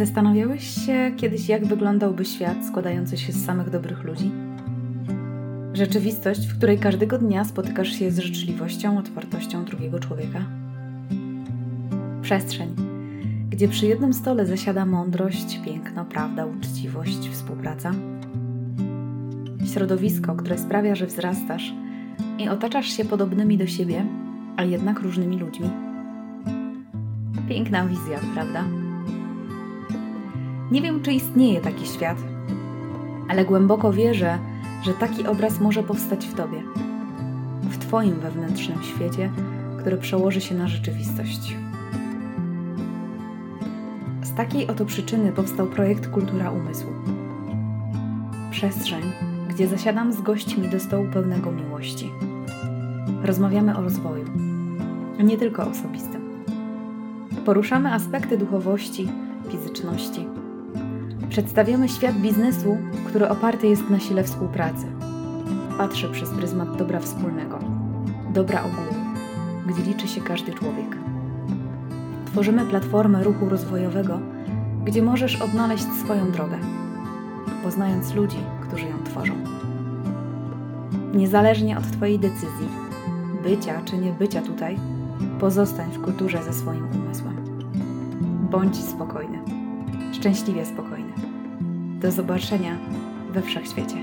Zastanawiałeś się kiedyś, jak wyglądałby świat składający się z samych dobrych ludzi? Rzeczywistość, w której każdego dnia spotykasz się z życzliwością, otwartością drugiego człowieka? Przestrzeń, gdzie przy jednym stole zasiada mądrość, piękno, prawda, uczciwość, współpraca? Środowisko, które sprawia, że wzrastasz i otaczasz się podobnymi do siebie, a jednak różnymi ludźmi. Piękna wizja, prawda? Nie wiem, czy istnieje taki świat, ale głęboko wierzę, że taki obraz może powstać w Tobie, w Twoim wewnętrznym świecie, który przełoży się na rzeczywistość. Z takiej oto przyczyny powstał projekt Kultura Umysłu. Przestrzeń, gdzie zasiadam z gośćmi do stołu pełnego miłości. Rozmawiamy o rozwoju, nie tylko osobistym. Poruszamy aspekty duchowości, fizyczności. Przedstawiamy świat biznesu, który oparty jest na sile współpracy. Patrzę przez pryzmat dobra wspólnego, dobra ogółu, gdzie liczy się każdy człowiek. Tworzymy platformę ruchu rozwojowego, gdzie możesz odnaleźć swoją drogę, poznając ludzi, którzy ją tworzą. Niezależnie od Twojej decyzji, bycia czy nie bycia tutaj, pozostań w kulturze ze swoim umysłem. Bądź spokojny, szczęśliwie spokojny. Do zobaczenia we wszechświecie.